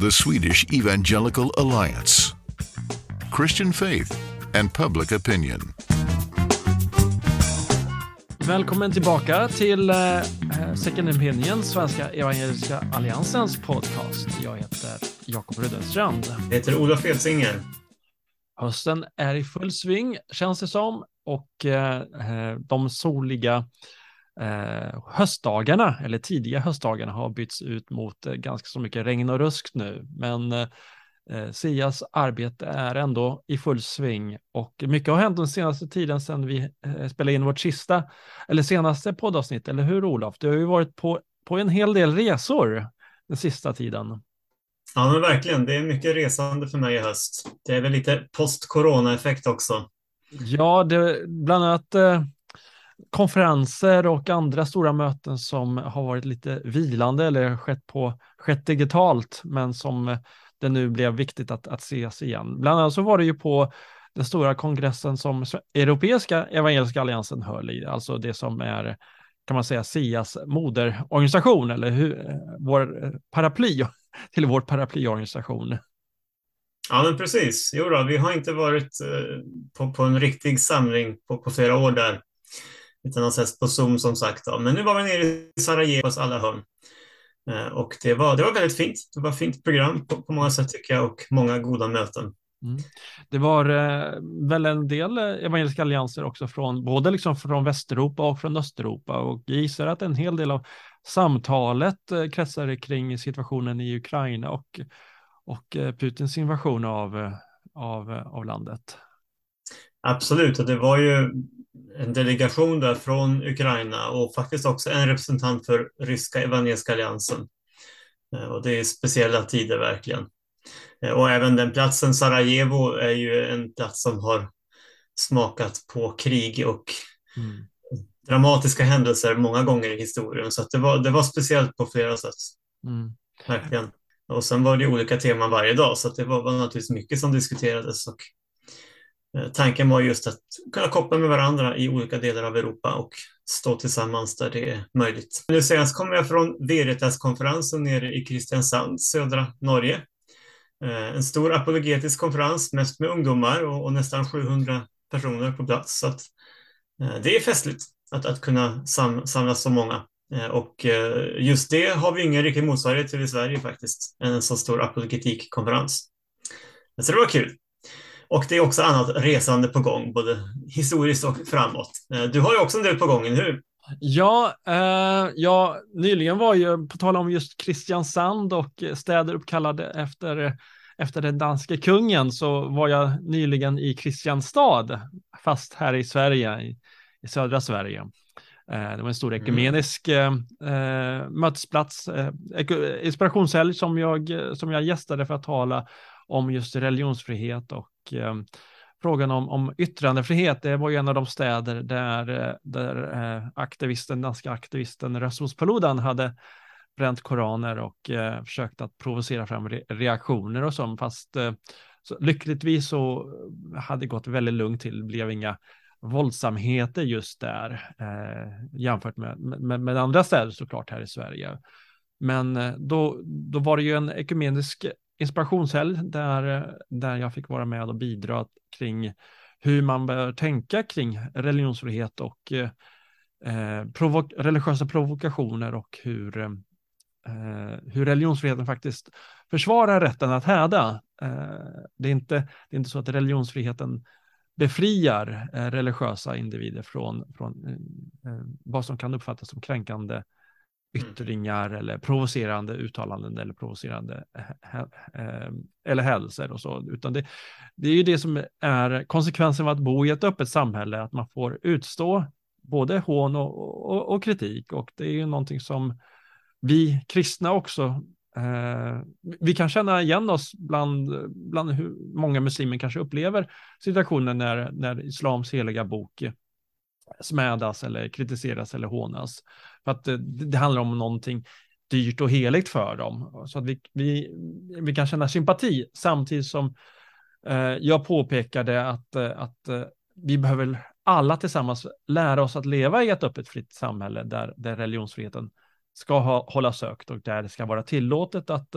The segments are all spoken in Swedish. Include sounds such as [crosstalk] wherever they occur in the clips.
the Swedish Evangelical Alliance, Christian faith and public opinion. Välkommen tillbaka till eh, Second Opinion, Svenska Evangeliska Alliansens podcast. Jag heter Jakob Ruddenstrand. Jag heter Olof Edsinger. Hösten är i full sving, känns det som, och eh, de soliga eh, höstdagarna, eller tidiga höstdagarna, har bytts ut mot eh, ganska så mycket regn och rusk nu. Men eh, Sias arbete är ändå i full sving och mycket har hänt den senaste tiden sedan vi eh, spelade in vårt sista, eller senaste poddavsnitt, eller hur Olof? Du har ju varit på, på en hel del resor den sista tiden. Ja, men verkligen. Det är mycket resande för mig i höst. Det är väl lite post-corona-effekt också. Ja, det, bland annat eh, konferenser och andra stora möten som har varit lite vilande eller skett, på, skett digitalt, men som det nu blev viktigt att, att ses igen. Bland annat så var det ju på den stora kongressen som Europeiska Evangeliska Alliansen höll i, alltså det som är kan man säga SIAs moderorganisation eller hur, vår paraply [laughs] till vår paraplyorganisation. Ja, men precis. Jo då, vi har inte varit eh, på, på en riktig samling på, på flera år där, utan har setts på Zoom som sagt. Då. Men nu var vi nere i Sarajevo hos alla hörn. Eh, och det var, det var väldigt fint. Det var ett fint program på, på många sätt tycker jag och många goda möten. Mm. Det var eh, väl en del eh, evangeliska allianser också från både liksom från Västeuropa och från Östeuropa och jag gissar att en hel del av samtalet eh, kretsar kring situationen i Ukraina och, och eh, Putins invasion av, eh, av, av landet. Absolut, och det var ju en delegation där från Ukraina och faktiskt också en representant för ryska evangeliska alliansen. Och det är speciella tider verkligen. Och även den platsen, Sarajevo, är ju en plats som har smakat på krig och mm dramatiska händelser många gånger i historien. Så det, var, det var speciellt på flera sätt. Mm. Verkligen. Och sen var det olika teman varje dag, så det var, var naturligtvis mycket som diskuterades. Och, eh, Eh, tanken var just att kunna koppla med varandra i olika delar av Europa och stå tillsammans där det är möjligt. Nu senast kommer jag från Veritas-konferensen nere i Kristiansand, södra Norge. Eh, en stor apologetisk konferens, mest med ungdomar och, och nästan 700 personer på plats. Så att, eh, det är festligt att, att kunna sam, samlas så många. Och just det har vi ingen riktig motsvarighet till i Sverige faktiskt, en så stor apologetikkonferens. Så det var kul. Och det är också annat resande på gång, både historiskt och framåt. Eh, du har ju också en del på gång, eller hur? Ja, eh, ja, nyligen var ju, på tal om just Kristiansand och städer uppkallade efter, efter den danske kungen, så var jag nyligen i Kristianstad, fast här i Sverige, i i södra Sverige. Eh, det var en stor mm. ekumenisk mm. eh, mötesplats, eh, inspirationshelg som jag, som jag gästade för att tala om just religionsfrihet och Eh, frågan om, om yttrandefrihet. Det var ju en av de städer där, eh, där eh, aktivisten, danska aktivisten Rasmus Paludan hade bränt koraner och eh, försökt att provocera fram re reaktioner och sånt. fast eh, så lyckligtvis så hade det gått väldigt lugnt till, det blev inga våldsamheter just där eh, jämfört med, med, med, andra städer såklart här i Sverige. Men då, då var det ju en ekumenisk inspirationshelg där, där jag fick vara med och bidra kring hur man bör tänka kring religionsfrihet och eh, provo religiösa provokationer och hur, eh, hur religionsfriheten faktiskt försvarar rätten att häda. Eh, det, är inte, det är inte så att religionsfriheten befriar eh, religiösa individer från, från eh, eh vad som kan uppfattas som kränkande mm. yttringar eller provocerande uttalanden eller provocerande eh, eh, eller hälsor och så, utan det, det är ju det som är konsekvensen av att bo i ett öppet samhälle, att man får utstå både hån och, och, och kritik och det är ju någonting som vi kristna också Eh, vi kan känna igen oss bland, bland hur många muslimer kanske upplever situationen när, när islams heliga bok smädas eller kritiseras eller hånas. För att det, det handlar om någonting dyrt och heligt för dem. Så att vi, vi, vi kan känna sympati samtidigt som eh, jag påpekade att, att eh, vi behöver alla tillsammans lära oss att leva i ett öppet fritt samhälle där, där religionsfriheten ska ha, hållas högt och där det ska vara tillåtet att,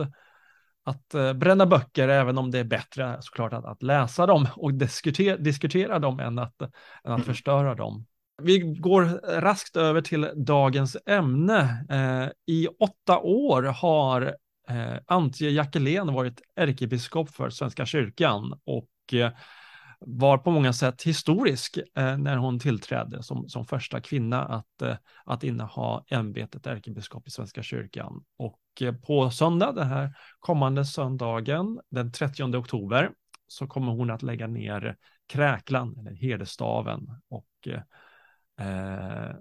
att eh, bränna böcker, även om det är bättre såklart att, att läsa dem och diskutera, diskutera dem än att, än att mm. förstöra dem. Vi går raskt över till dagens ämne. Eh, I åtta år har eh, Antje Jackelén varit ärkebiskop för Svenska kyrkan och eh, var på många sätt historisk eh, när hon tillträdde som, som första kvinna att, eh, att inneha ämbetet ärkebiskop i Svenska kyrkan. Och eh, på söndag, den här kommande söndagen, den 30 oktober, så kommer hon att lägga ner kräklan, eller herdestaven, och eh, eh,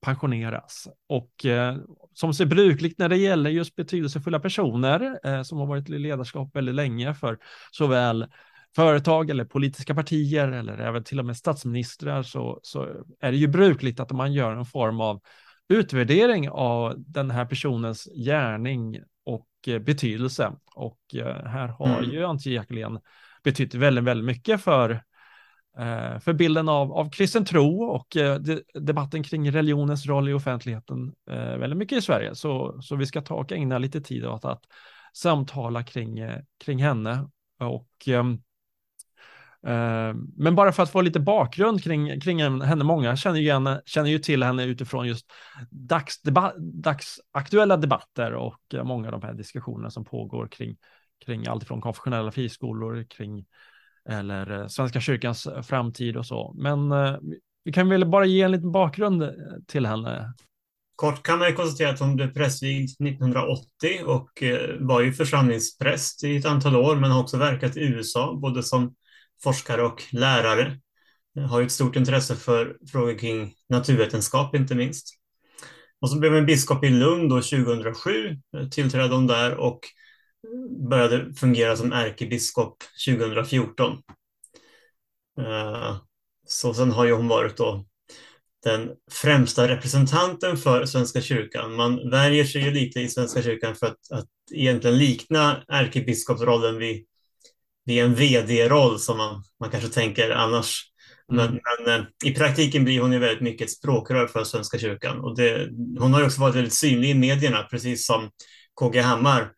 pensioneras. Och eh, som ser brukligt när det gäller just betydelsefulla personer eh, som har varit i ledarskap väldigt länge för såväl företag eller politiska partier eller även till och med statsministrar så, så är det ju brukligt att man gör en form av utvärdering av den här personens gärning och eh, betydelse. Och eh, här har mm. ju Antje Jackelén betytt väldigt, väldigt mycket för, Eh, för bilden av, av kristen tro och eh, debatten kring religionens roll i offentligheten eh, väldigt mycket i Sverige. Så, så vi ska ta och ägna lite tid åt att samtala kring, kring henne. Och ehm, Eh, men bara för att få lite bakgrund kring, kring henne, många känner ju, henne, känner ju till henne utifrån just dagsdeba dagsaktuella debatter och många av de här diskussionerna som pågår kring, kring allt från konfessionella friskolor, kring eller eh, Svenska kyrkans eh, framtid och så. Men eh, vi kan väl bara ge en liten bakgrund till henne. Kort kan man konstatera att hon blev prästvigd 1980 och var ju församlingspräst i ett antal år, men har också verkat i USA, både som forskare och lärare. Har ju ett stort intresse för frågor kring naturvetenskap inte minst. Och så blev hon biskop i Lund då 2007, tillträdde hon där och började fungera som ärkebiskop 2014. Eh, så sen har ju hon varit då den främsta representanten för Svenska kyrkan. Man värjer sig ju lite i Svenska kyrkan för att, att egentligen likna ärkebiskopsrollen vid är en vd-roll som man, man kanske tänker annars. Mm. Men, men, eh, i praktiken blir hon ju väldigt mycket ett språkrör för Svenska kyrkan. Och det, hon har också varit väldigt synlig i medierna, precis som KG Hammar,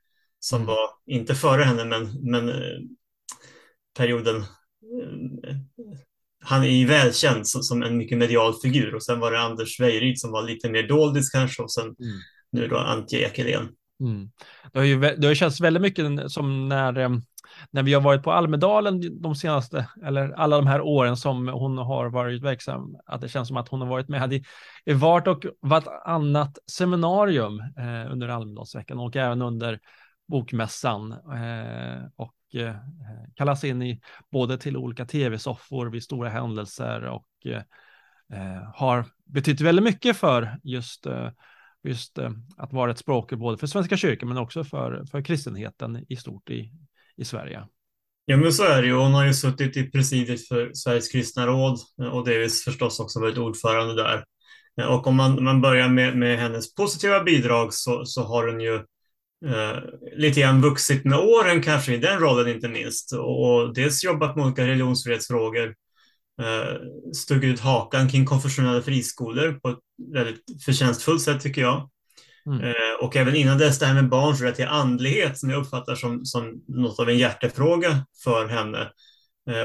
som mm. var, inte före henne, men, men eh, perioden eh, han är ju välkänd som, som, en mycket medial figur och sen var det Anders Weiryd som var lite mer doldis kanske och sen mm. nu då Antje Ekelén. Mm. Det har ju det har känts väldigt mycket som när när vi har varit på Almedalen de senaste, eller alla de här åren som hon har varit verksam, att det känns som att hon har varit med i, i vart och vartannat seminarium eh, under Almedalsveckan och även under bokmässan eh, och eh, kallas in i både till olika tv-soffor vid stora händelser och eh, har betytt väldigt mycket för just eh, just att vara ett språk både för Svenska kyrkan men också för, för kristenheten i stort i, i Sverige. Ja, men så är det ju. Hon har ju suttit i presidiet för Sveriges kristna råd och delvis förstås också varit ordförande där. Och om man, man börjar med, med hennes positiva bidrag så, så har hon ju eh, lite grann vuxit med åren kanske i den rollen inte minst. Och dels jobbat med olika religionsfrihetsfrågor, eh, stuckit ut hakan kring konfessionella friskolor på ett väldigt förtjänstfullt sätt tycker jag. Mm. Eh, och även innan dess det här med barns rätt till andlighet som jag uppfattar som, som något av en hjärtefråga för henne.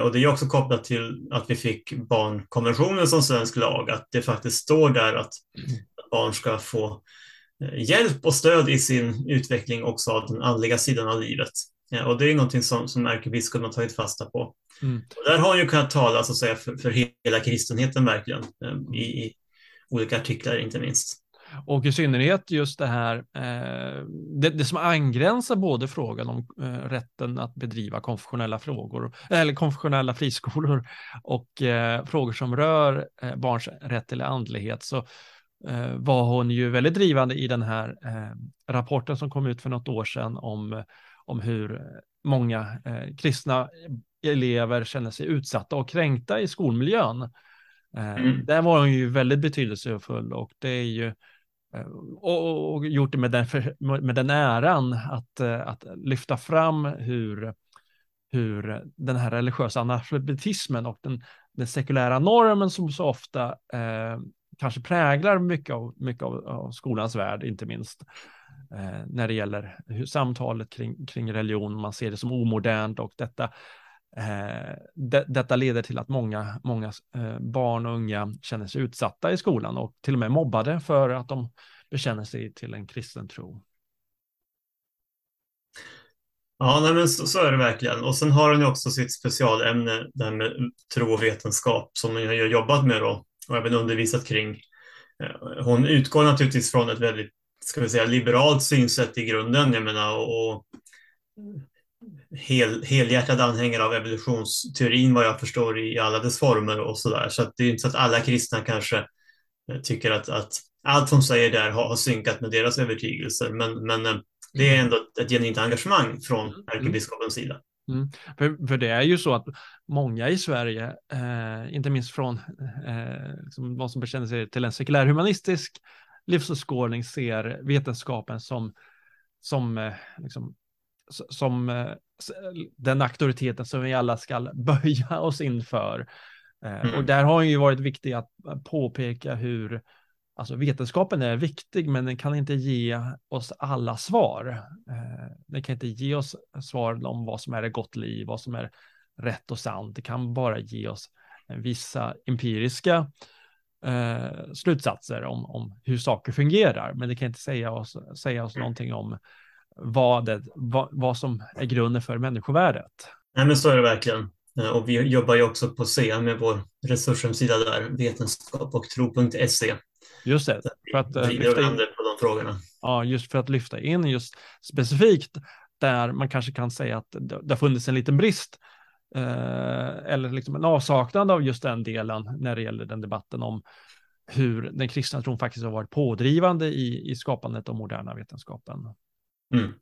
Och det är också kopplat till att vi fick barnkonventionen som svensk lag, att det faktiskt står där att mm. barn ska få hjälp och stöd i sin utveckling också av den andliga sidan av livet. Och det är någonting som, som ärkebiskopen har tagit fasta på. Mm. Där har hon ju kunnat tala så att säga, för, för hela kristenheten verkligen, i, i olika artiklar inte minst. Och i synnerhet just det här, eh, det, det, som angränsar både frågan om eh, rätten att bedriva konfessionella frågor, eller konfessionella friskolor och eh, frågor som rör eh, barns rätt till andlighet, så eh, var hon ju väldigt drivande i den här eh, rapporten som kom ut för något år sedan om, om hur många kristna elever känner sig utsatta och kränkta i skolmiljön. Mm. Där var hon ju väldigt betydelsefull och det är ju Eh, och, och, gjort det med den, med den äran att, eh, att lyfta fram hur, hur den här religiösa analfabetismen och den, den sekulära normen som så ofta eh, kanske präglar mycket av, mycket av, av skolans värld, inte minst, eh, när det gäller hur samtalet kring, kring religion, man ser det som omodernt och detta eh, de, detta leder till att många, många eh, barn och unga känner sig utsatta i skolan och till och med mobbade för att de bekänner sig till en kristen tro. Ja, nej, men så, så, är det verkligen. Och sen har hon ju också sitt specialämne, det här med tro och vetenskap, som hon har jobbat med då och även undervisat kring. Eh, hon utgår naturligtvis från ett väldigt, ska vi säga, liberalt synsätt i grunden, jag menar, och, hel, helhjärtad anhängare av evolutionsteorin vad jag förstår i alla dess former och så där. Så att det är inte så att alla kristna kanske eh, tycker att, att allt hon säger där har, har synkat med deras övertygelser. Men, men eh, det är mm. ändå ett genuint engagemang från mm. ärkebiskopens sida. Mm. För, för det är ju så att många i Sverige, eh, inte minst från eh, som de som bekänner sig till en sekulärhumanistisk livsåskådning, ser vetenskapen som, som, eh, liksom, som eh, den auktoriteten som vi alla ska [laughs] böja oss inför. Eh, mm. Och där har ju varit viktigt att påpeka hur Alltså vetenskapen är viktig, men den kan inte ge oss alla svar. Eh, den kan inte ge oss svar om vad som är ett gott liv, vad som är rätt och sant. Det kan bara ge oss vissa empiriska eh, slutsatser om, om hur saker fungerar, men det kan inte säga oss, säga oss någonting om vad, det, vad, vad som är grunden för människovärdet. Nej, men så är det verkligen. Eh, och vi jobbar ju också på CEA med vår resurshemsida där, vetenskap och tro.se. Just det. För att, uh, lyfta in, de frågorna. Ja, just för att lyfta in just specifikt där man kanske kan säga att det, det har funnits en liten brist eh, eller liksom en avsaknad av just den delen när det gäller den debatten om hur den kristna tron faktiskt har varit pådrivande i, i skapandet av moderna vetenskapen. Mm.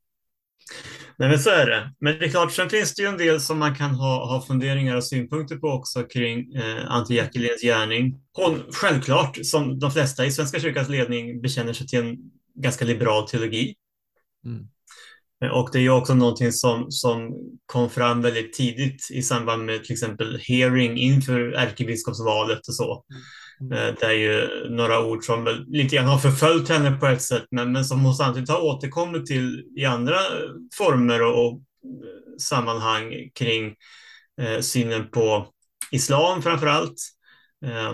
Nej, men så är det. Men det är klart, sen finns det ju en del som man kan ha, ha funderingar och synpunkter på också kring eh, Antje Jackelins gärning. Hon, självklart, som de flesta i Svenska kyrkans ledning, bekänner sig till en ganska liberal teologi. Mm. Eh, och det är ju också någonting som, som kom fram väldigt tidigt i samband med till exempel hearing inför ärkebiskopsvalet och så. Mm. Mm. Eh, det är ju några ord som väl lite grann har förföljt henne på ett sätt, men, men som hon samtidigt har återkommit till i andra eh, former och, och eh, sammanhang kring eh, synen på islam framför allt. Eh,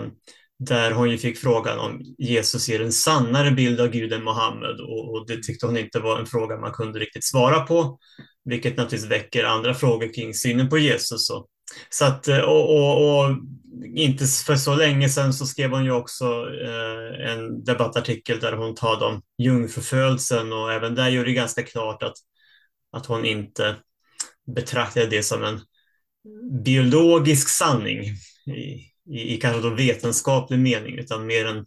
där hon ju fick frågan om Jesus ger en sannare bild av Gud än Mohammed och, och, det tyckte hon inte var en fråga man kunde riktigt svara på, vilket naturligtvis väcker andra frågor kring synen på Jesus. Och, så att, och, och, och, inte för så länge sedan så skrev hon ju också eh, en debattartikel där hon talade om jungförfödelsen och även där gjorde det ganska klart att, att hon inte betraktade det som en biologisk sanning i, i, i kanske då vetenskaplig mening, utan mer en,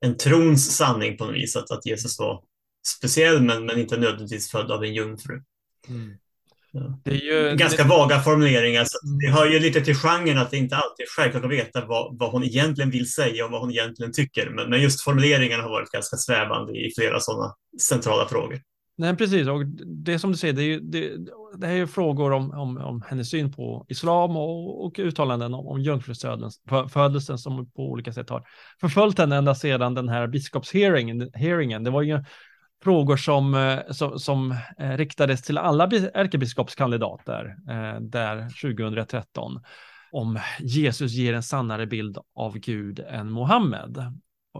en trons sanning på något vis, att, att Jesus var speciell men, men inte nödvändigtvis född av en jungfru. Mm. Ja. Det är ju, Ganska det... vaga formuleringar. Så det hör ju lite till genren att det inte alltid är självklart att veta vad, vad hon egentligen vill säga och vad hon egentligen tycker. Men, men just formuleringarna har varit ganska svävande i flera sådana centrala frågor. Nej, precis. Och det som du säger, det är ju, det, det är ju frågor om, om, om hennes syn på islam och, och uttalanden om, om jungfrufödelsen som på olika sätt har förföljt henne ända sedan den här biskopshearingen. Det var ju frågor som, eh, som, som riktades till alla ärkebiskopskandidater eh, där 2013 om Jesus ger en sannare bild av Gud än Mohammed.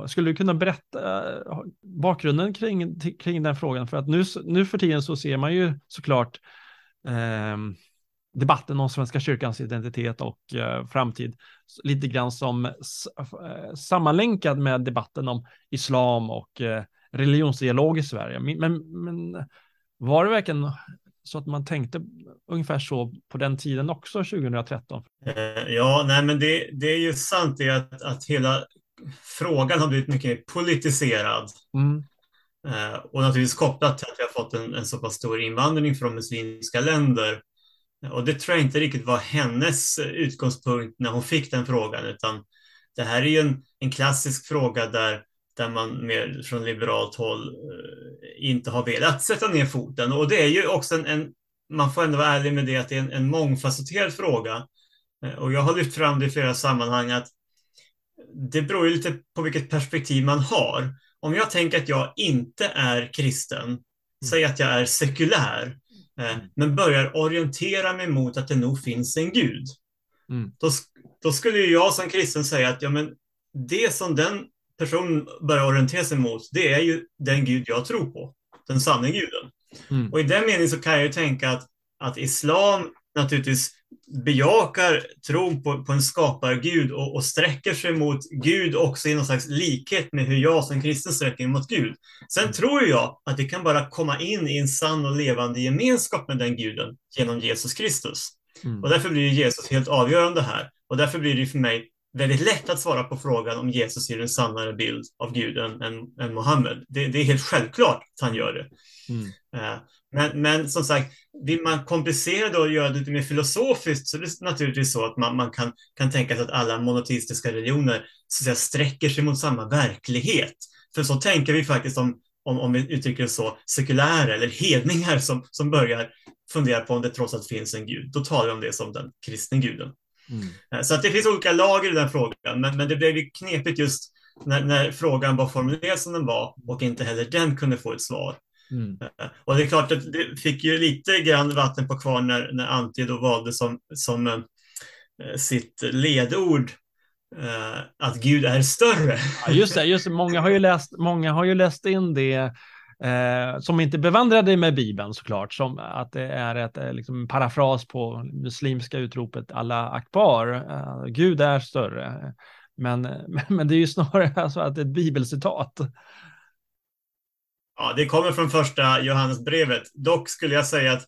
Skulle du kunna berätta eh, bakgrunden kring, kring den frågan? För att nu, nu för tiden så ser man ju såklart eh, debatten om Svenska kyrkans identitet och eh, framtid lite grann som sammanlänkad med debatten om islam och eh, religionsdialog i Sverige. Men, men var det verkligen så att man tänkte ungefär så på den tiden också, 2013? Eh, ja, nej, men det, det är ju sant det att, att hela frågan har blivit mycket politiserad. Mm. Eh, och naturligtvis kopplat till att vi har fått en, en så pass stor invandring från muslimska länder. Och det tror jag inte riktigt var hennes utgångspunkt när hon fick den frågan, utan det här är ju en, en klassisk fråga där där man mer från liberalt håll eh, inte har velat sätta ner foten. Och det är ju också en, en man får ändå vara ärlig med det, att det är en, en mångfacetterad fråga. Eh, och jag har lyft fram det i flera sammanhang att det beror ju lite på vilket perspektiv man har. om jag tänker att jag inte är kristen, mm. säg att jag är sekulär, eh, mm. men börjar orientera mig mot att det nog finns en gud. Mm. Då, då skulle jag som kristen säga att ja, men det som den personen börjar orientera sig mot, det är ju den gud jag tror på, den sanna guden. Mm. Och i den meningen så kan jag ju tänka att, att islam naturligtvis bejakar tron på, på en skapargud och, och sträcker sig mot Gud också i någon slags likhet med hur jag som kristen sträcker mig mot Gud. Sen mm. tror jag att vi kan bara komma in i en sann och levande gemenskap med den guden genom Jesus Kristus. Mm. Och därför blir Jesus helt avgörande här. Och därför blir det för mig väldigt lätt att svara på frågan om Jesus ger en sannare bild av Gud än, än, än Mohammed. Det, det, är helt självklart att han gör det. Mm. Uh, men, men som sagt, vill man komplicera det och göra det lite mer filosofiskt så är det naturligtvis så att man, man kan, kan tänka sig att alla monoteistiska religioner så att säga, sträcker sig mot samma verklighet. För så tänker vi faktiskt om, om, om vi uttrycker det så, sekulära eller hedningar som, som börjar fundera på om det trots allt finns en gud. Då talar vi om det som den kristna guden. Mm. Eh, så att det finns olika lager i den frågan, men, men det blev knepigt just när, när, frågan var formulerad som den var och inte heller den kunde få ett svar. Mm. Eh, och det är klart att det fick ju lite grann vatten på kvar när, när Antje då valde som, som eh, sitt ledord eh, att Gud är större. Ja, just det, just det. Många, har ju läst, många har ju läst in det eh, som inte bevandrade med Bibeln såklart, som att det är ett eh, liksom, parafras på muslimska utropet Allah akbar, eh, Gud är större. Men, [laughs] men det är ju snarare [laughs] alltså att det är ett bibelcitat. Ja, det kommer från första Johannesbrevet. Dock skulle jag säga att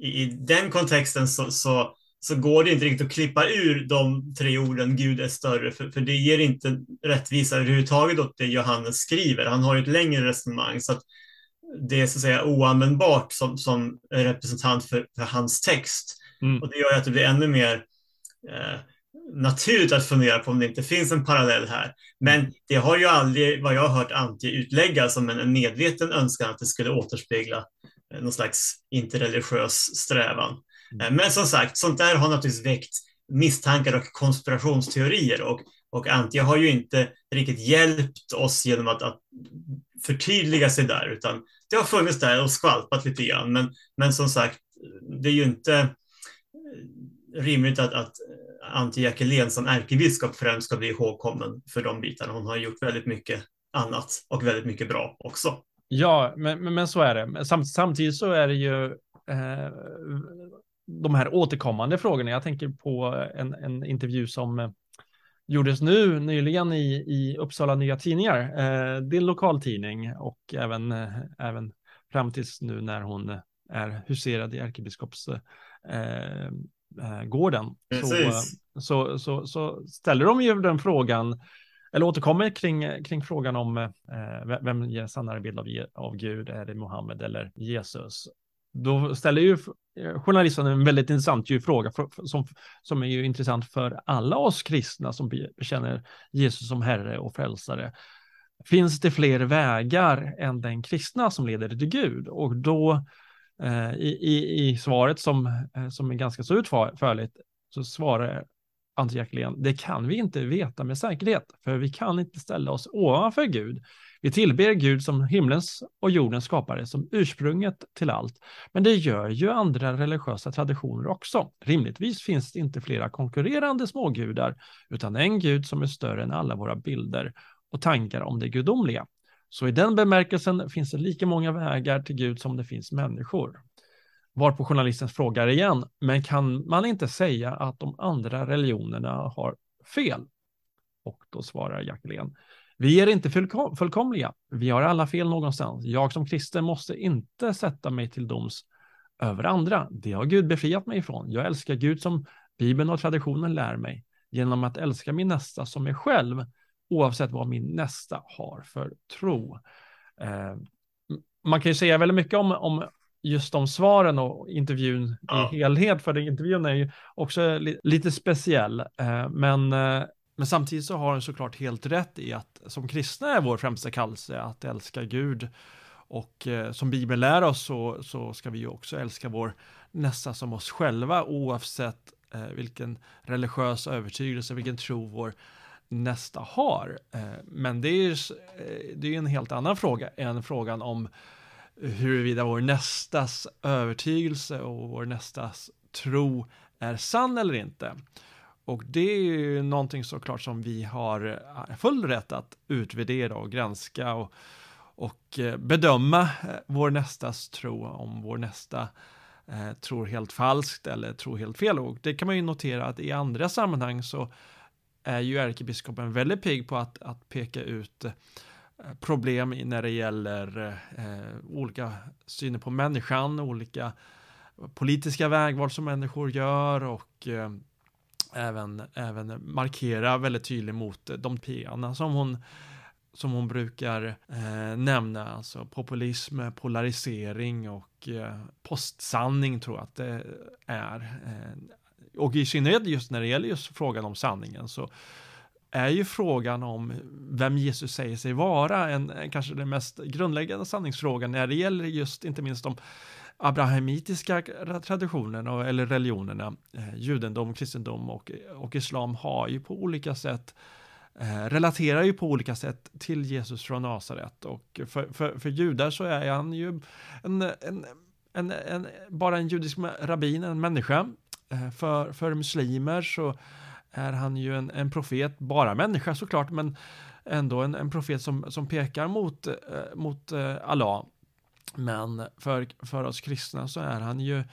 i, i den kontexten så, så, så, går det inte riktigt att klippa ur de tre orden Gud är större, för, för det ger inte rättvisa överhuvudtaget åt det Johannes skriver. Han har ett längre resonemang, så att det är så att säga oanvändbart som, som representant för, för hans text. Mm. Och det gör att det blir ännu mer eh, naturligt att fundera på om det inte finns en parallell här. Men det har ju aldrig, vad jag har hört, Antje utlägga som en, medveten önskan att det skulle återspegla eh, någon slags interreligiös strävan. Eh, men som sagt, sånt där har naturligtvis väckt misstankar och konspirationsteorier och, och Antje har ju inte riktigt hjälpt oss genom att, att förtydliga sig där, utan det har funnits där och skvalpat lite grann. Men, men som sagt, det är ju inte eh, rimligt att, att eh, Antje Jackelén som ärkebiskop främst ska bli ihågkommen för de bitarna. Hon har gjort väldigt mycket annat och väldigt mycket bra också. Ja, men, men, men så är det. Samt, samtidigt så är det ju eh, de här återkommande frågorna. Jag tänker på en, en intervju som eh, gjordes nu nyligen i, i Uppsala Nya Tidningar, eh, din lokaltidning och även, eh, även fram tills nu när hon är huserad i ärkebiskops eh, eh. Så, så, så, så, ställer de ju den frågan, eller återkommer kring, kring frågan om eh, vem ger sannare bild av, av Gud, är det Mohammed eller Jesus? Då ställer ju eh, journalisten en väldigt intressant ju fråga för, för, som, som är ju intressant för alla oss kristna som bekänner Jesus som Herre och frälsare. Finns det fler vägar än den kristna som leder till Gud? Och då Eh, i, i, i svaret som, eh, som är ganska så utförligt så svarar Antje Jackelén, det kan vi inte veta med säkerhet, för vi kan inte ställa oss ovanför Gud. Vi tillber Gud som himlens och jordens skapare, som ursprunget till allt. Men det gör ju andra religiösa traditioner också. Rimligtvis finns det inte flera konkurrerande smågudar, utan en gud som är större än alla våra bilder och tankar om det gudomliga. Så i den bemärkelsen finns det lika många vägar till Gud som det finns människor. Varpå journalisten frågar igen, men kan man inte säga att de andra religionerna har fel? Och då svarar Jacqueline, vi är inte fullkom fullkomliga. Vi har alla fel någonstans. Jag som kristen måste inte sätta mig till doms över andra. Det har Gud befriat mig ifrån. Jag älskar Gud som Bibeln och traditionen lär mig genom att älska min nästa som mig själv oavsett vad min nästa har för tro. Eh, man kan ju säga väldigt mycket om, om just de svaren och intervjun ja. i helhet, för intervjun är ju också li lite speciell. Eh, men, eh, men samtidigt så har den såklart helt rätt i att som kristna är vår främsta kallelse att älska Gud. Och eh, som Bibeln lär oss så, så ska vi ju också älska vår nästa som oss själva oavsett eh, vilken religiös övertygelse, vilken tro vår nästa har. Eh, men det är, ju eh, det är en helt annan fråga än frågan om huruvida vår nästas övertygelse och vår nästas tro är sann eller inte. Och det är ju någonting såklart som vi har eh, full rätt att utvärdera och granska och, och eh, bedöma eh, vår nästas tro, om vår nästa eh, tror helt falskt eller tror helt fel. Och det kan man ju notera att i andra sammanhang så är ju ärkebiskopen väldigt pigg på att, att peka ut problem när det gäller eh, olika syner på människan, olika politiska vägval som människor gör och eh, även, även markera väldigt tydligt mot de pearna som hon som hon brukar eh, nämna, alltså populism, polarisering och eh, postsanning tror jag att det är. Eh, och i synnerhet just när det gäller just frågan om sanningen så är ju frågan om vem Jesus säger sig vara en, en kanske den mest grundläggande sanningsfrågan när det gäller just inte minst de abrahamitiska traditionerna eller religionerna, eh, judendom, kristendom och, och islam har ju på olika sätt eh, relaterar ju på olika sätt till Jesus från Nasaret och för, för, för judar så är han ju en, en, en, en bara en judisk rabbin, en människa. Eh, för, för muslimer så är han ju en, en profet, bara människa såklart, men ändå en, en profet som, som pekar mot, eh, mot eh, Allah. Men för, för oss kristna så är han ju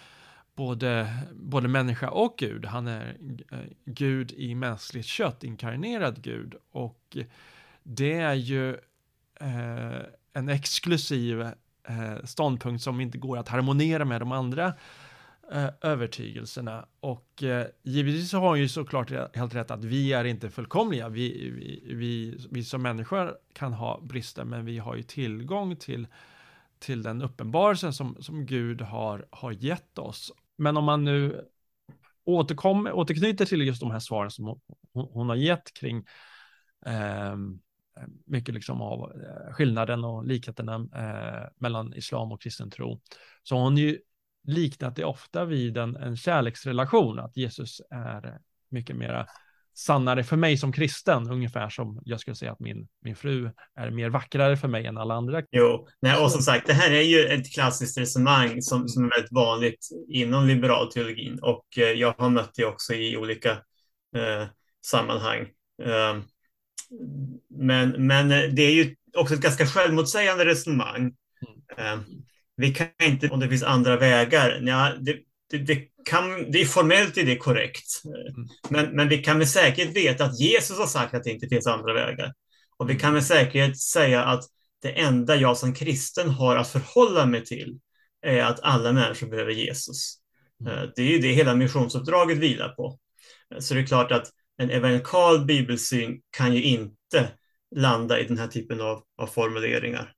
både, både människa och Gud. Han är eh, Gud i mänskligt kött, inkarnerad Gud. Och det är ju eh, en exklusiv eh, ståndpunkt som inte går att harmonera med de andra eh, övertygelserna. Och eh, givetvis har han ju såklart helt rätt att vi är inte fullkomliga. Vi, vi, vi, vi som människor kan ha brister, men vi har ju tillgång till till den uppenbarelsen som, som Gud har, har gett oss. Men om man nu återkom, återknyter till just de här svaren som hon, hon har gett kring eh, mycket liksom av eh, skillnaden och likheterna eh, mellan islam och kristen tro, så har hon ju liknat det ofta vid en, en kärleksrelation, att Jesus är mycket mera sannare för mig som kristen, ungefär som jag skulle säga att min, min fru är mer vackrare för mig än alla andra. Jo, nej, och som sagt, det här är ju ett klassiskt resonemang som, som är väldigt vanligt inom liberal teologin och eh, jag har mött det också i olika eh, sammanhang. Eh, men, men det är ju också ett ganska självmotsägande resonemang. Mm. Eh, vi kan inte, om det finns andra vägar, ja, det, det, det, kan, det är formellt är det korrekt. Mm. Men, men vi kan med säkerhet veta att Jesus har sagt att det inte finns andra vägar. Och vi kan med säkerhet säga att det enda jag som kristen har att förhålla mig till är att alla människor behöver Jesus. Mm. Eh, det är ju det hela missionsuppdraget vilar på. Eh, så det är klart att en evangelikal bibelsyn kan ju inte landa i den här typen av, av formuleringar.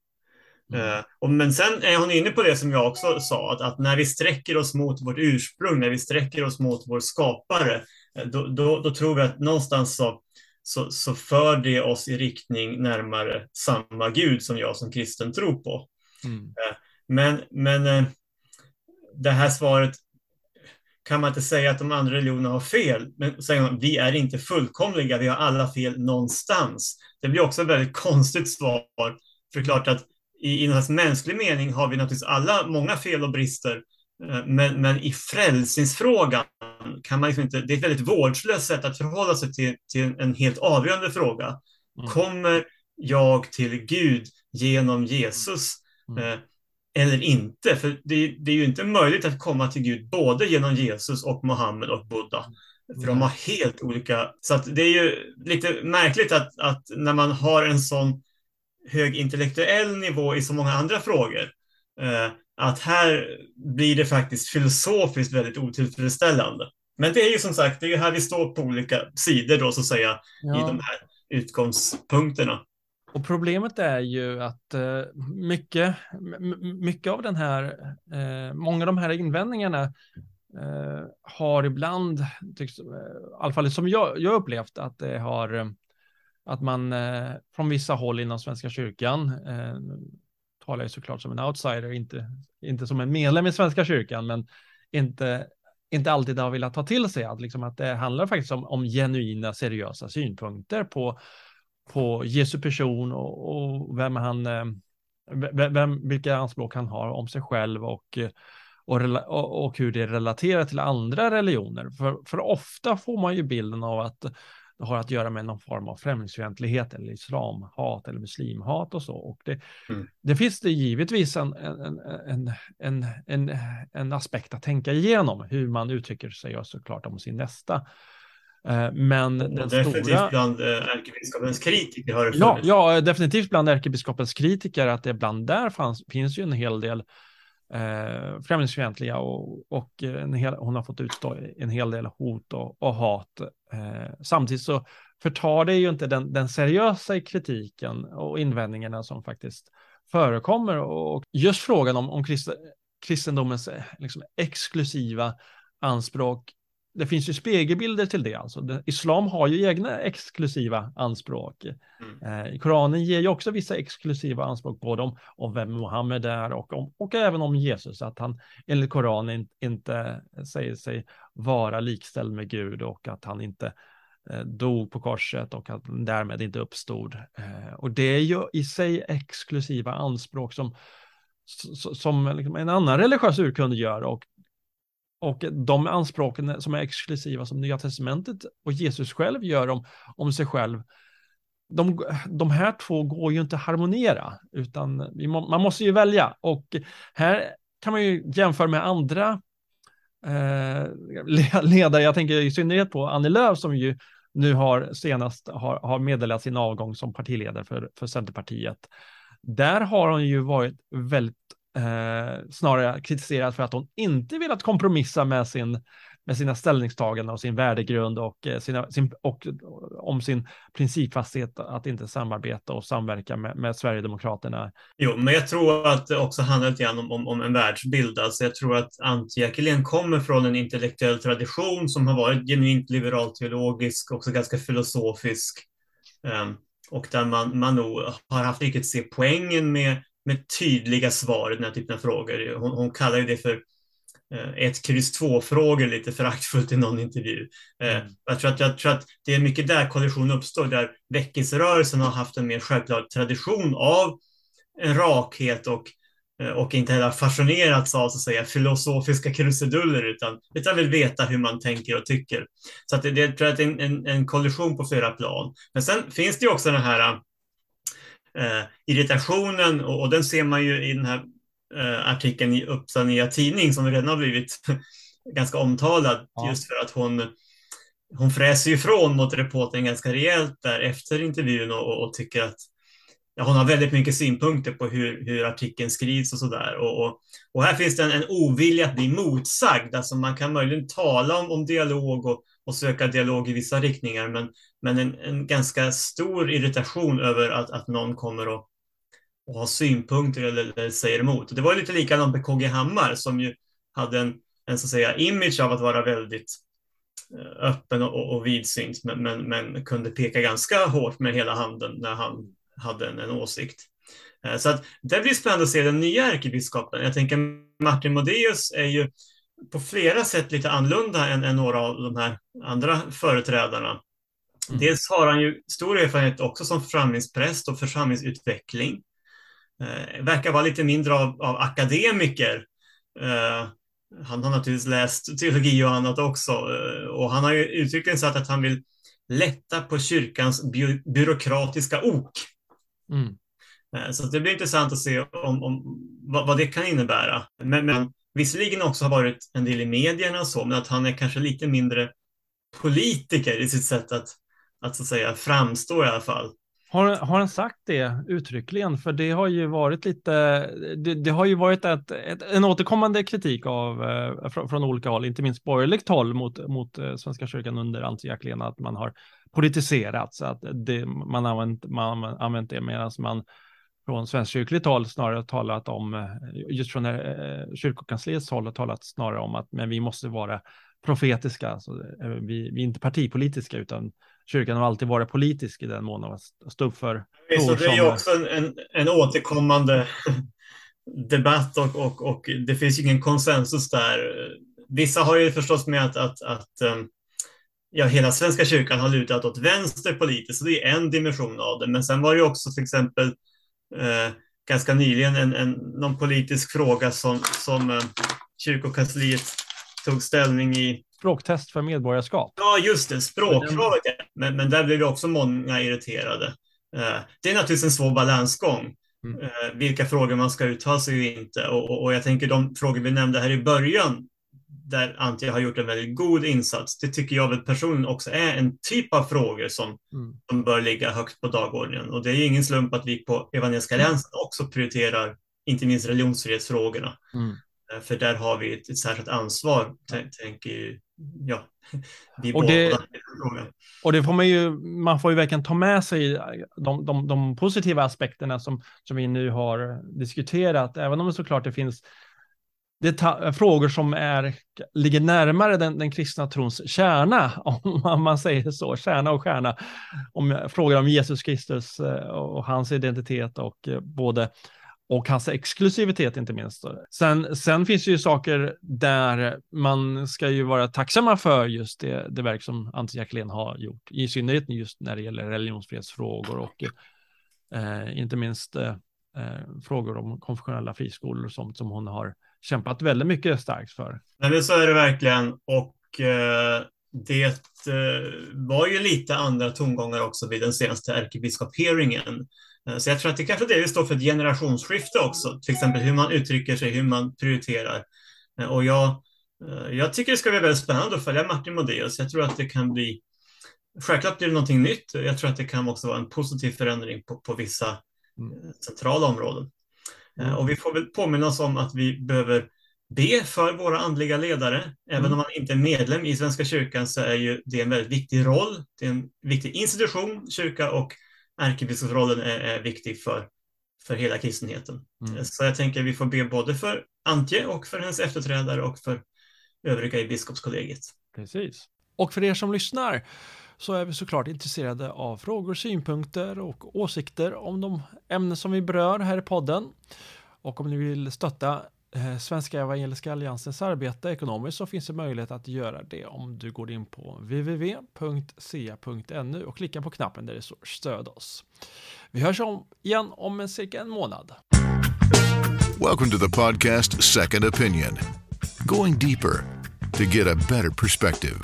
Mm. Och, men sen är hon inne på det som jag också sa, att, att, när vi sträcker oss mot vårt ursprung, när vi sträcker oss mot vår skapare, eh, då, då, då tror vi att någonstans så, så, så, för det oss i riktning närmare samma Gud som jag som kristen tror på. Mm. Uh, men men det här svaret kan man inte säga att de andra religionerna har fel, men säger man, vi är inte fullkomliga, vi har alla fel någonstans. Det blir också ett väldigt [laughs] konstigt svar, för klart att i, i någon mänsklig mening har vi naturligtvis alla många fel och brister. Eh, men, men i frälsningsfrågan kan man liksom inte, det är ett väldigt vårdslöst sätt att förhålla sig till, till en helt avgörande fråga. Mm. Kommer jag till Gud genom Jesus mm. eh, eller inte? För det, det, är ju inte möjligt att komma till Gud både genom Jesus och Mohammed och Buddha. För de har helt olika... Så det är ju lite märkligt att, att när man har en sån hög intellektuell nivå i så många andra frågor. Eh, att här blir det faktiskt filosofiskt väldigt otillfredsställande. Men det är ju som sagt, det är ju här vi står på olika sidor då så att säga ja. i de här utgångspunkterna. Och problemet är ju att eh, mycket, mycket av den här, eh, många av de här invändningarna eh, har ibland, tycks, i alla fall som jag, jag upplevt, att det har att man eh, från vissa håll inom Svenska kyrkan, eh, talar jag såklart som en outsider, inte, inte som en medlem i Svenska kyrkan, men inte inte alltid har velat ta till sig att, liksom, att det handlar faktiskt om, om genuina, seriösa synpunkter på, på Jesu person och, och vem han, eh, vem, vilka anspråk han har om sig själv och, och, och hur det relaterar till andra religioner. För, för ofta får man ju bilden av att det har att göra med någon form av främlingsfientlighet eller islamhat eller muslimhat och så. Och det, mm. det finns det givetvis en, en, en, en, en, en aspekt att tänka igenom hur man uttrycker sig och såklart om sin nästa. Eh, men den definitivt stora... bland eh, ärkebiskopens kritiker har det ja, ja, definitivt bland ärkebiskopens kritiker att det bland där fanns, finns ju en hel del eh, främlingsfientliga och, och eh, en hel, hon har fått utstå en hel del hot och, och hat. Eh, samtidigt så förtar det ju inte den, den seriösa kritiken och invändningarna som faktiskt förekommer och just frågan om, om krist, kristendomens eh, liksom, exklusiva anspråk det finns ju spegelbilder till det. Alltså, islam har ju egna exklusiva anspråk. Mm. Eh, Koranen ger ju också vissa exklusiva anspråk på dem, om vem Muhammed är och, om, och även om Jesus, att han enligt Koranen inte säger sig vara likställd med Gud och att han inte eh, dog på korset och att han därmed inte uppstod. Eh, och det är ju i sig exklusiva anspråk som som liksom en annan religiös urkund gör och och de anspråken som är exklusiva som Nya Testamentet och Jesus själv gör om, om sig själv, de, de här två går ju inte att harmonera, utan må, man måste ju välja. Och här kan man ju jämföra med andra eh, ledare, jag tänker i synnerhet på Annie Lööf som ju nu har senast har, har meddelat sin avgång som partiledare för, för Centerpartiet. Där har hon ju varit väldigt eh, snarare kritiserad för att hon inte velat kompromissa med, sin, med sina ställningstaganden och sin värdegrund och, eh, sina, sin, och eh, om sin principfasthet att inte samarbeta och samverka med, med Sverigedemokraterna. Jo, men jag tror att det också handlar lite grann om, om, om en världsbild. Alltså jag tror att Antje Jackelén kommer från en intellektuell tradition som har varit genuint liberal-teologisk, också ganska filosofisk. Um, och där man, man nog har haft riktigt se poängen med med tydliga svar i den här typen av frågor. Hon, hon kallar ju det för eh, ett kryss två frågor lite föraktfullt i någon intervju. Eh, mm. Jag, tror att, jag tror att det är mycket där kollision uppstår, där väckelserörelsen har haft en mer självklar tradition av en rakhet och, eh, och inte heller fascinerats av så att säga, filosofiska krusiduller utan, utan vill veta hur man tänker och tycker. Så att det, det tror jag är en, en, en kollision på flera plan. Men sen finns det ju också den här eh, irritationen och, och, den ser man ju i den här eh, artikeln i Uppsala Nya Tidning som redan har blivit [laughs] ganska omtalad ja. just för att hon hon fräser ifrån mot reportern ganska rejält där efter intervjun och, och tycker att ja, hon har väldigt mycket synpunkter på hur, hur artikeln skrivs och sådär. Och, och, och, här finns det en, en ovilja att bli motsagd. Alltså man kan möjligen tala om, om dialog och, och söka dialog i vissa riktningar, men, men en, en ganska stor irritation över att, att någon kommer och, och har synpunkter eller, eller säger emot. Det var lite likadant med KG Hammar som ju hade en, en så att säga, image av att vara väldigt eh, öppen och, och vidsynt, men, men, men kunde peka ganska hårt med hela handen när han hade en, en åsikt. Eh, så att det blir spännande att se den nya ärkebiskopen. Jag tänker Martin Modéus är ju på flera sätt lite annorlunda än, än några av de här andra företrädarna. Mm. Dels har han ju stor erfarenhet också som församlingspräst och församlingsutveckling. Eh, verkar vara lite mindre av, av akademiker. Eh, han har naturligtvis läst teologi och annat också. Eh, och han har ju uttryckligen sagt att han vill lätta på kyrkans by byråkratiska ok. Mm. Eh, så det blir intressant att se om, om vad, vad, det kan innebära. Men, men visserligen också har varit en del i medierna och så, men att han är kanske lite mindre politiker i sitt sätt att, att så att säga framstå i alla fall. Har, har han sagt det uttryckligen? För det har ju varit lite, det, det har ju varit ett, ett, en återkommande kritik av, eh, från, från, olika håll, inte minst borgerligt håll mot, mot eh, Svenska kyrkan under Antje Jackelén, att man har politiserat, så att det, man använt, man använt det medan man från svenskkyrkligt håll snarare talat om, eh, just från eh, kyrkokansliets håll, talat snarare om att men vi måste vara profetiska, alltså, eh, vi, vi är inte partipolitiska utan kyrkan har alltid varit politisk i den mån av att stå upp för. Så det är ju också en, en, en återkommande [laughs] debatt och, och, och det finns ingen konsensus där vissa har ju förstås med att, att, att um, ja, hela Svenska kyrkan har lutat åt vänster politiskt, så det är en dimension av det. Men sen var det också till exempel eh, ganska nyligen en, en, någon politisk fråga som, som eh, kyrkokansliet tog ställning i. Språktest för medborgarskap. Ja, just det, språkkravet. Men, men där blev också många irriterade. Eh, det är naturligtvis en svår balansgång. Mm. Eh, vilka frågor man ska uttala sig och inte. Och, och, och, jag tänker de frågor vi nämnde här i början, där Antje har gjort en väldigt god insats. Det tycker jag väl personligen också är en typ av frågor som, mm. som bör ligga högt på dagordningen. Och det är ju ingen slump att vi på Evangeliska alliansen mm. också prioriterar inte minst religionsfrihetsfrågorna. Mm. Eh, för där har vi ett, ett särskilt ansvar, tänker ja, [laughs] vi och det, och det får man ju, man får ju verkligen ta med sig de, de, de positiva aspekterna som, som vi nu har diskuterat, även om det såklart det finns frågor som är, ligger närmare den, den kristna trons kärna, [laughs] om man säger så, kärna och stjärna, om frågor om Jesus Kristus eh, och hans identitet och eh, både och hans exklusivitet inte minst. Sen, sen finns det ju saker där man ska ju vara tacksamma för just det, det verk som Ante Jackelén har gjort, i synnerhet just när det gäller religionsfrihetsfrågor och eh, inte minst eh, eh frågor om konfessionella friskolor och sånt som hon har kämpat väldigt mycket starkt för. Nej, men så är det verkligen och eh, det eh, var ju lite andra tongångar också vid den senaste ärkebiskop-hearingen Eh, så jag tror att det kanske delvis står för ett generationsskifte också, till exempel hur man uttrycker sig, hur man prioriterar. Eh, och jag, jag tycker det ska bli väldigt spännande att följa Martin Modéus. Jag tror att det kan bli, självklart blir det någonting nytt. Jag tror att det kan också vara en positiv förändring på, på vissa mm. centrala områden. Mm. Och vi får väl påminna oss om att vi behöver be för våra andliga ledare. Även mm. om man inte är medlem i Svenska kyrkan så är ju det en väldigt viktig roll. Det är en viktig institution, kyrka, och ärkebiskopsrollen är, är viktig för, för hela kristenheten. Mm. Så jag tänker att vi får be både för Antje och för hennes efterträdare och för övriga i biskopskollegiet. Precis. Och för er som lyssnar så är vi såklart intresserade av frågor, synpunkter och åsikter om de ämnen som vi berör här i podden. Och om ni vill stötta eh, Svenska Evangeliska Alliansens arbete ekonomiskt så finns det möjlighet att göra det om du går in på www.ca.nu och klickar på knappen där det står stöd oss. Vi hörs om igen om en cirka en månad. Welcome to the podcast Second Opinion. Going deeper to get a better perspective.